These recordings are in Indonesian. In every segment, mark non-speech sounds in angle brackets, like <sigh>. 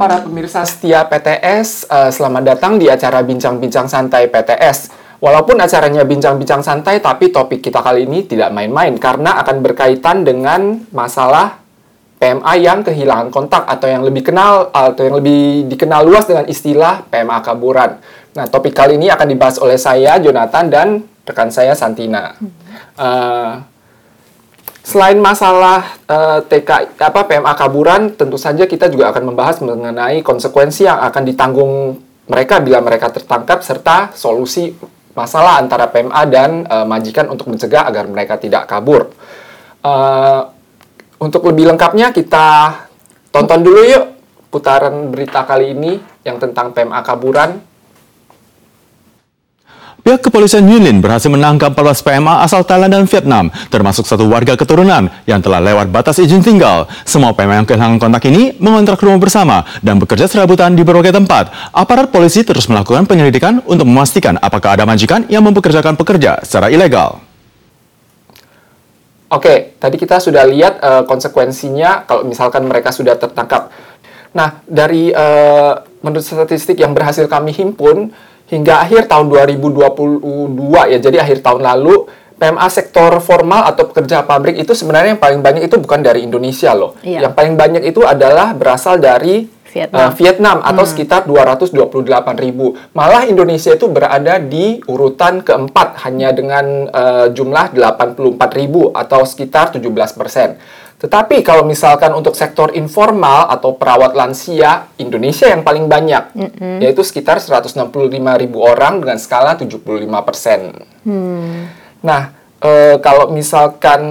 para pemirsa setia PTS, uh, selamat datang di acara Bincang-Bincang Santai PTS. Walaupun acaranya bincang-bincang santai, tapi topik kita kali ini tidak main-main karena akan berkaitan dengan masalah PMA yang kehilangan kontak atau yang lebih kenal atau yang lebih dikenal luas dengan istilah PMA kaburan. Nah, topik kali ini akan dibahas oleh saya Jonathan dan rekan saya Santina. Uh, Selain masalah uh, eh, TK apa PMA kaburan, tentu saja kita juga akan membahas mengenai konsekuensi yang akan ditanggung mereka bila mereka tertangkap serta solusi masalah antara PMA dan uh, majikan untuk mencegah agar mereka tidak kabur. Uh, untuk lebih lengkapnya kita tonton dulu yuk putaran berita kali ini yang tentang PMA kaburan Pihak kepolisian Yunlin berhasil menangkap 14 PMA asal Thailand dan Vietnam, termasuk satu warga keturunan yang telah lewat batas izin tinggal. Semua PMA yang kehilangan kontak ini mengontrak rumah bersama dan bekerja serabutan di berbagai tempat. Aparat polisi terus melakukan penyelidikan untuk memastikan apakah ada majikan yang mempekerjakan pekerja secara ilegal. Oke, tadi kita sudah lihat uh, konsekuensinya kalau misalkan mereka sudah tertangkap. Nah, dari uh, menurut statistik yang berhasil kami himpun, hingga akhir tahun 2022 ya, jadi akhir tahun lalu PMA sektor formal atau pekerja pabrik itu sebenarnya yang paling banyak itu bukan dari Indonesia loh. Iya. Yang paling banyak itu adalah berasal dari Vietnam, uh, Vietnam atau hmm. sekitar 228 ribu. Malah Indonesia itu berada di urutan keempat hanya dengan uh, jumlah 84 ribu atau sekitar 17 persen. Tetapi kalau misalkan untuk sektor informal atau perawat lansia, Indonesia yang paling banyak, mm -hmm. yaitu sekitar 165 ribu orang dengan skala 75 persen. Hmm. Nah, e, kalau misalkan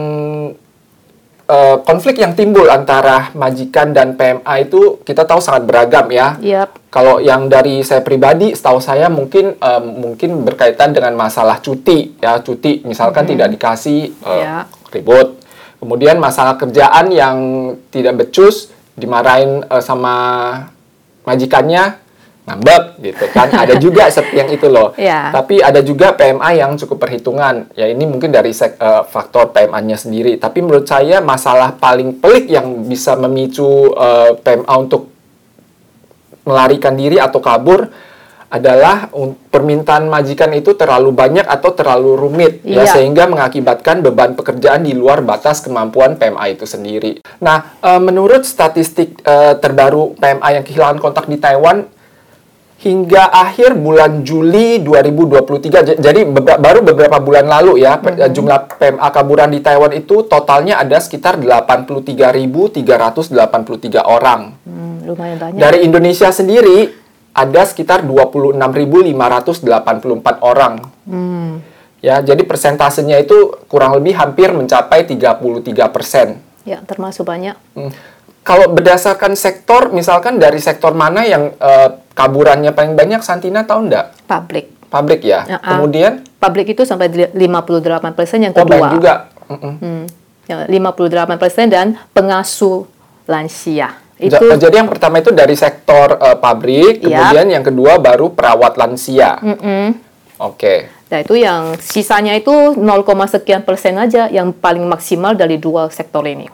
e, konflik yang timbul antara majikan dan PMA itu kita tahu sangat beragam ya. Yep. Kalau yang dari saya pribadi, setahu saya mungkin e, mungkin berkaitan dengan masalah cuti ya, cuti misalkan mm -hmm. tidak dikasih e, yeah. ribut Kemudian masalah kerjaan yang tidak becus, dimarahin uh, sama majikannya, ngambek gitu kan. <laughs> ada juga yang itu loh. Yeah. Tapi ada juga PMA yang cukup perhitungan. Ya ini mungkin dari uh, faktor PMA-nya sendiri. Tapi menurut saya masalah paling pelik yang bisa memicu uh, eh, PMA untuk melarikan diri atau kabur adalah permintaan majikan itu terlalu banyak atau terlalu rumit ya, iya. ya sehingga mengakibatkan beban pekerjaan di luar batas kemampuan PMA itu sendiri. Nah, e, menurut statistik e, terbaru PMA yang kehilangan kontak di Taiwan hingga akhir bulan Juli 2023 jadi be baru beberapa bulan lalu ya mm -hmm. jumlah PMA kaburan di Taiwan itu totalnya ada sekitar 83.383 orang. Hmm, lumayan banyak. Dari Indonesia sendiri ada sekitar 26.584 orang. Hmm. Ya, jadi persentasenya itu kurang lebih hampir mencapai 33 persen. Ya, termasuk banyak. Hmm. Kalau berdasarkan sektor, misalkan dari sektor mana yang uh, kaburannya paling banyak, Santina tahu enggak? Pabrik. Pabrik ya. Uh, Kemudian? Pabrik itu sampai 58 persen yang kedua. Oh, banyak juga. Uh -uh. Hmm. 58 persen dan pengasuh lansia. Itu, Jadi yang pertama itu dari sektor uh, pabrik, iya. kemudian yang kedua baru perawat lansia. Mm -mm. Oke. Okay. Nah itu yang sisanya itu 0, sekian persen aja yang paling maksimal dari dua sektor ini.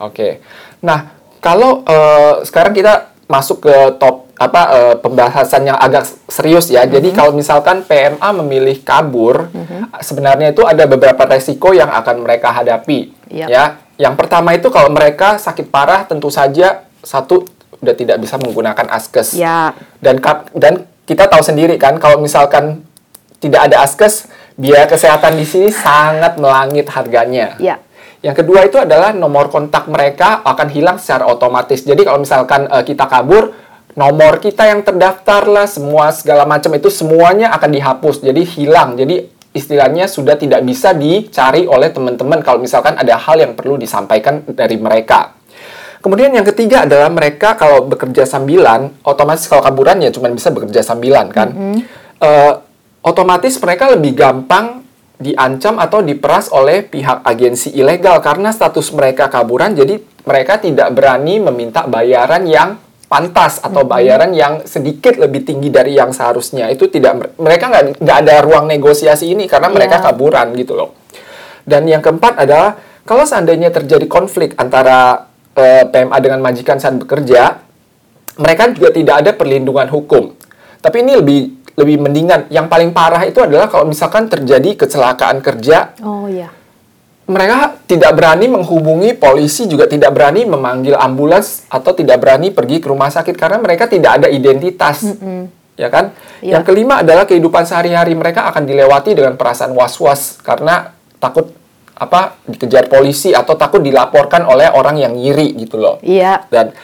Oke. Okay. Nah kalau uh, sekarang kita masuk ke top apa uh, pembahasan yang agak serius ya. Mm -hmm. Jadi kalau misalkan PMA memilih kabur, mm -hmm. sebenarnya itu ada beberapa resiko yang akan mereka hadapi. Yep. Ya, yang pertama itu kalau mereka sakit parah tentu saja satu udah tidak bisa menggunakan askes. Ya. Dan dan kita tahu sendiri kan kalau misalkan tidak ada askes, biaya kesehatan di sini sangat melangit harganya. Ya. Yang kedua itu adalah nomor kontak mereka akan hilang secara otomatis. Jadi kalau misalkan uh, kita kabur, nomor kita yang terdaftar lah, semua segala macam itu semuanya akan dihapus. Jadi hilang. Jadi istilahnya sudah tidak bisa dicari oleh teman-teman kalau misalkan ada hal yang perlu disampaikan dari mereka. Kemudian yang ketiga adalah mereka kalau bekerja sambilan, otomatis kalau kaburan ya cuma bisa bekerja sambilan kan. Mm -hmm. uh, otomatis mereka lebih gampang diancam atau diperas oleh pihak agensi ilegal karena status mereka kaburan jadi mereka tidak berani meminta bayaran yang pantas atau bayaran yang sedikit lebih tinggi dari yang seharusnya itu tidak mereka nggak nggak ada ruang negosiasi ini karena mereka yeah. kaburan gitu loh dan yang keempat adalah kalau seandainya terjadi konflik antara eh, PMA dengan majikan saat bekerja, mereka juga tidak ada perlindungan hukum. Tapi ini lebih lebih mendingan. Yang paling parah itu adalah kalau misalkan terjadi kecelakaan kerja, Oh ya. mereka tidak berani menghubungi polisi, juga tidak berani memanggil ambulans atau tidak berani pergi ke rumah sakit karena mereka tidak ada identitas. Ya kan? Ya. Yang kelima adalah kehidupan sehari-hari mereka akan dilewati dengan perasaan was-was karena takut apa dikejar polisi atau takut dilaporkan oleh orang yang ngiri gitu loh. Iya. Dan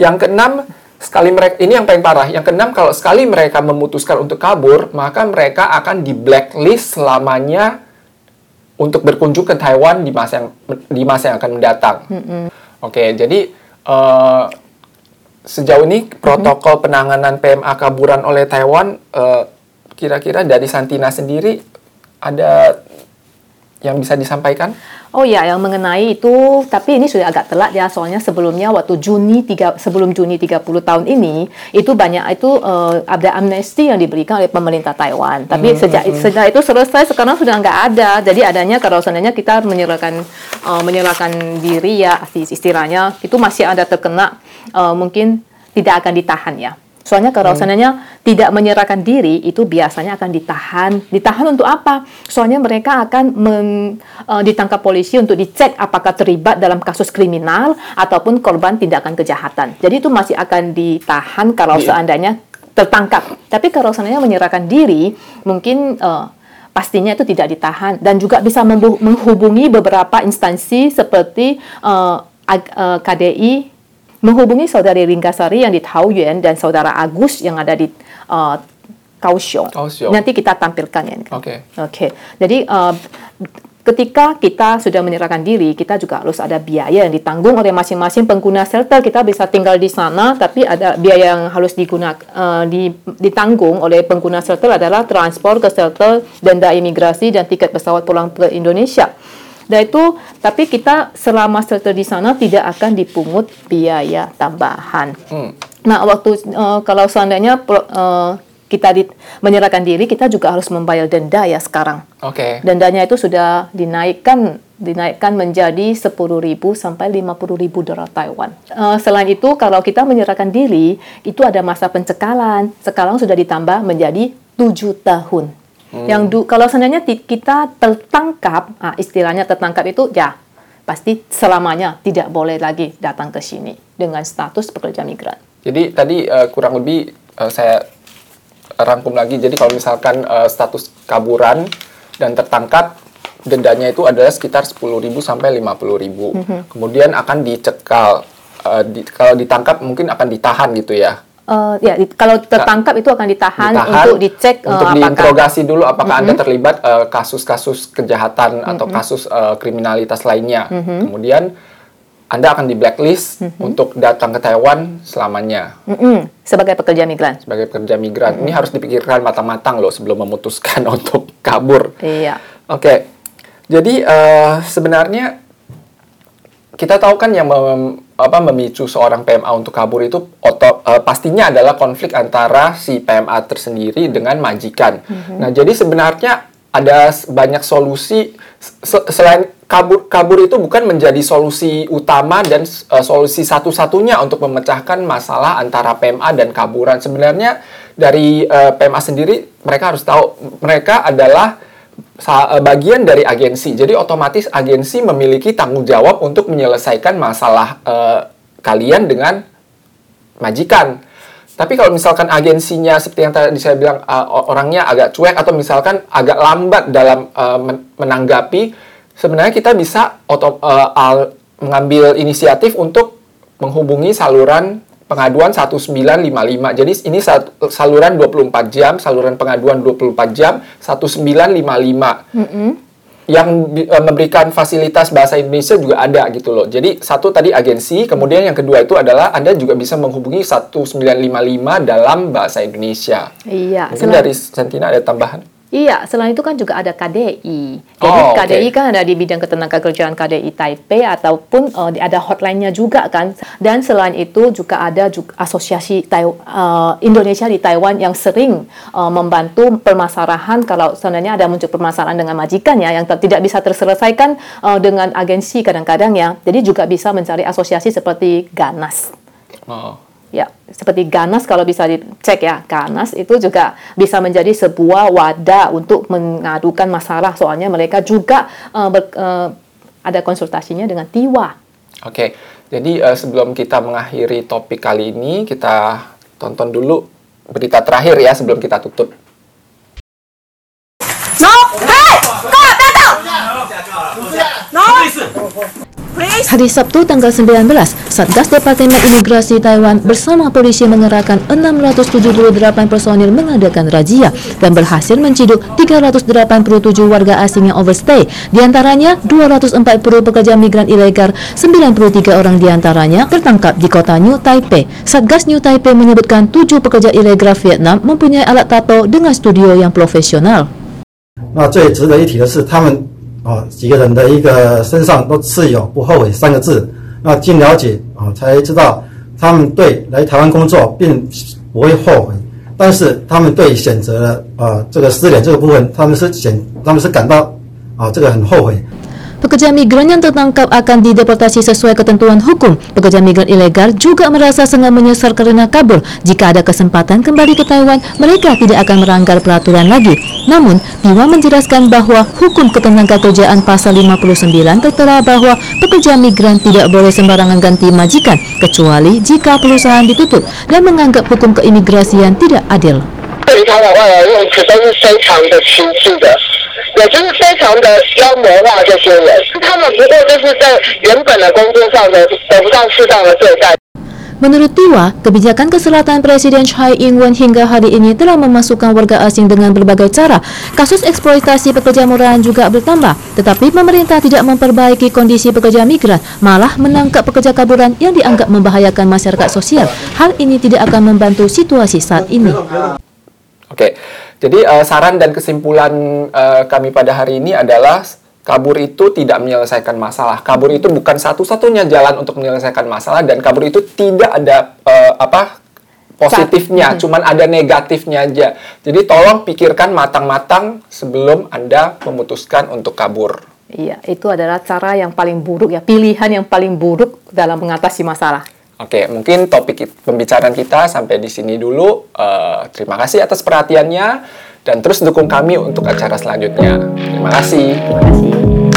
yang keenam, sekali mereka ini yang paling parah. Yang keenam kalau sekali mereka memutuskan untuk kabur, maka mereka akan di blacklist selamanya untuk berkunjung ke Taiwan di masa yang di masa yang akan mendatang. Oke, jadi eh, sejauh ini protokol penanganan PMA kaburan oleh Taiwan eh, kira-kira dari Santina sendiri ada yang bisa disampaikan? Oh ya, yang mengenai itu, tapi ini sudah agak telat ya, soalnya sebelumnya waktu Juni tiga, sebelum Juni 30 tahun ini, itu banyak itu eh, ada amnesti yang diberikan oleh pemerintah Taiwan. Tapi sejak sejak itu selesai, sekarang sudah nggak ada. Jadi adanya kalau seandainya kita menyerahkan eh, menyerahkan diri ya, istilahnya itu masih ada terkena eh, mungkin tidak akan ditahan ya. Soalnya kalau seandainya tidak menyerahkan diri itu biasanya akan ditahan. Ditahan untuk apa? Soalnya mereka akan men- eh, ditangkap polisi untuk dicek apakah terlibat dalam kasus kriminal ataupun korban tindakan kejahatan. Jadi itu masih akan ditahan kalau Di- seandainya tertangkap. Tapi kalau seandainya menyerahkan diri mungkin eh, pastinya itu tidak ditahan dan juga bisa menghubungi beberapa instansi seperti ag- eh, KDI menghubungi saudari Ringgasari yang di Taoyuan dan saudara Agus yang ada di uh, Kaohsiung. Kaohsiung. Nanti kita tampilkan ya. Oke. Oke. Jadi uh, ketika kita sudah menyerahkan diri, kita juga harus ada biaya yang ditanggung oleh masing-masing pengguna shelter. Kita bisa tinggal di sana, tapi ada biaya yang harus digunakan uh, di, ditanggung oleh pengguna shelter adalah transport ke shelter, denda imigrasi dan tiket pesawat pulang ke Indonesia. Dan itu, tapi kita selama shelter di sana tidak akan dipungut biaya tambahan. Hmm. Nah, waktu eh, kalau seandainya eh, kita di- menyerahkan diri, kita juga harus membayar denda ya sekarang. Oke. Dendanya itu sudah dinaikkan dinaikkan menjadi 10.000 sampai 50.000 dolar Taiwan. Eh, selain itu, kalau kita menyerahkan diri, itu ada masa pencekalan. Sekarang sudah ditambah menjadi 7 tahun. Yang du- kalau seandainya kita tertangkap, ah, istilahnya tertangkap itu ya pasti selamanya tidak boleh lagi datang ke sini dengan status pekerja migran. Jadi tadi eh, kurang lebih eh, saya rangkum lagi. Jadi kalau misalkan eh, status kaburan dan tertangkap dendanya itu adalah sekitar 10.000 sampai 50.000. Kemudian akan dicekal. Eh, di- kalau ditangkap mungkin akan ditahan gitu ya. Eh, ya, di- kalau tertangkap itu akan ditahan, Ditahan untuk dicek eh, untuk apakah diinterogasi dulu apakah Anda terlibat eh, kasus-kasus kejahatan atau kasus eh, kriminalitas lainnya. Kemudian Anda akan di blacklist untuk datang ke Taiwan selamanya. Mm-mm, sebagai pekerja migran. sebagai pekerja migran. Ini harus dipikirkan matang-matang loh sebelum memutuskan <laughs> untuk kabur. Iya. Oke, jadi eh, sebenarnya kita tahu kan yang mem- apa, memicu seorang PMA untuk kabur itu oto, eh, pastinya adalah konflik antara si PMA tersendiri dengan majikan. Nah, jadi sebenarnya ada banyak solusi se- selain kabur kabur itu bukan menjadi solusi utama dan eh, solusi satu-satunya untuk memecahkan masalah antara PMA dan kaburan. Sebenarnya dari eh, PMA sendiri mereka harus tahu mereka adalah bagian dari agensi. Jadi otomatis agensi memiliki tanggung jawab untuk menyelesaikan masalah eh, kalian dengan majikan. Tapi kalau misalkan agensinya seperti yang tadi saya bilang eh, orangnya agak cuek atau misalkan agak lambat dalam eh, men- menanggapi, sebenarnya kita bisa eh, al- mengambil inisiatif untuk menghubungi saluran pengaduan 1955. Jadi ini saluran 24 jam, saluran pengaduan 24 jam 1955 yang bi- eh, memberikan fasilitas bahasa Indonesia juga ada gitu loh. Jadi satu tadi agensi, kemudian yang kedua itu adalah Anda juga bisa menghubungi 1955 dalam bahasa Indonesia. Iya. Mungkin selain- dari Santina ada tambahan? Iya, selain itu kan juga ada KDI. Jadi Oh, oke. KDI kan ada di bidang ketenagakerjaan KDI Taipei ataupun eh, ada hotline-nya juga kan. Dan selain itu juga ada juga asosiasi Tai- eh, Indonesia di Taiwan yang sering eh, membantu permasalahan kalau sebenarnya ada muncul permasalahan dengan majikan ya yang tidak bisa terselesaikan eh, dengan agensi kadang-kadang ya. Jadi juga bisa mencari asosiasi seperti Ganas. Oh. Ya, seperti Ganas kalau bisa dicek ya, Ganas itu juga bisa menjadi sebuah wadah untuk mengadukan masalah. Soalnya mereka juga uh, ber, uh, ada konsultasinya dengan Tiwa. Oke, jadi uh, sebelum kita mengakhiri topik kali ini, kita tonton dulu berita terakhir ya sebelum kita tutup. No, hey, No. Hari Sabtu tanggal 19, Satgas Departemen Imigrasi Taiwan bersama polisi mengerahkan 678 personil mengadakan razia dan berhasil menciduk 387 warga asing yang overstay. Di antaranya 240 pekerja migran ilegal, 93 orang di antaranya tertangkap di kota New Taipei. Satgas New Taipei menyebutkan 7 pekerja ilegal Vietnam mempunyai alat tato dengan studio yang profesional. 那最值得一提的是，他们 啊，几个人的一个身上都刺有“不后悔”三个字。那经了解啊，才知道他们对来台湾工作并不会后悔，但是他们对选择了啊这个失联这个部分，他们是选他们是感到啊这个很后悔。Pekerja migran yang tertangkap akan dideportasi sesuai ketentuan hukum. Pekerja migran ilegal juga merasa sangat menyesal karena kabur. Jika ada kesempatan kembali ke Taiwan, mereka tidak akan melanggar peraturan lagi. Namun, Tiwa menjelaskan bahwa hukum ketenagakerjaan pasal 59 tertera bahwa pekerja migran tidak boleh sembarangan ganti majikan, kecuali jika perusahaan ditutup dan menganggap hukum keimigrasian tidak adil. 对于他的外来用词都是非常的歧视的。 也就是非常的妖魔化这些人，他们不过就是在原本的工作上的得不到适当的对待。Menurut Tiwa, kebijakan keselatan Presiden Chai Ing-wen hingga hari ini telah memasukkan warga asing dengan berbagai cara. Kasus eksploitasi pekerja murahan juga bertambah, tetapi pemerintah tidak memperbaiki kondisi pekerja migran, malah menangkap pekerja kaburan yang dianggap membahayakan masyarakat sosial. Hal ini tidak akan membantu situasi saat ini. Oke, okay. jadi uh, saran dan kesimpulan uh, kami pada hari ini adalah kabur itu tidak menyelesaikan masalah. Kabur itu bukan satu-satunya jalan untuk menyelesaikan masalah dan kabur itu tidak ada uh, apa positifnya, hmm. cuman ada negatifnya aja. Jadi tolong pikirkan matang-matang sebelum Anda memutuskan untuk kabur. Iya, itu adalah cara yang paling buruk ya, pilihan yang paling buruk dalam mengatasi masalah. Oke, mungkin topik pembicaraan kita sampai di sini dulu. Uh, terima kasih atas perhatiannya dan terus dukung kami untuk acara selanjutnya. Terima kasih. Terima kasih.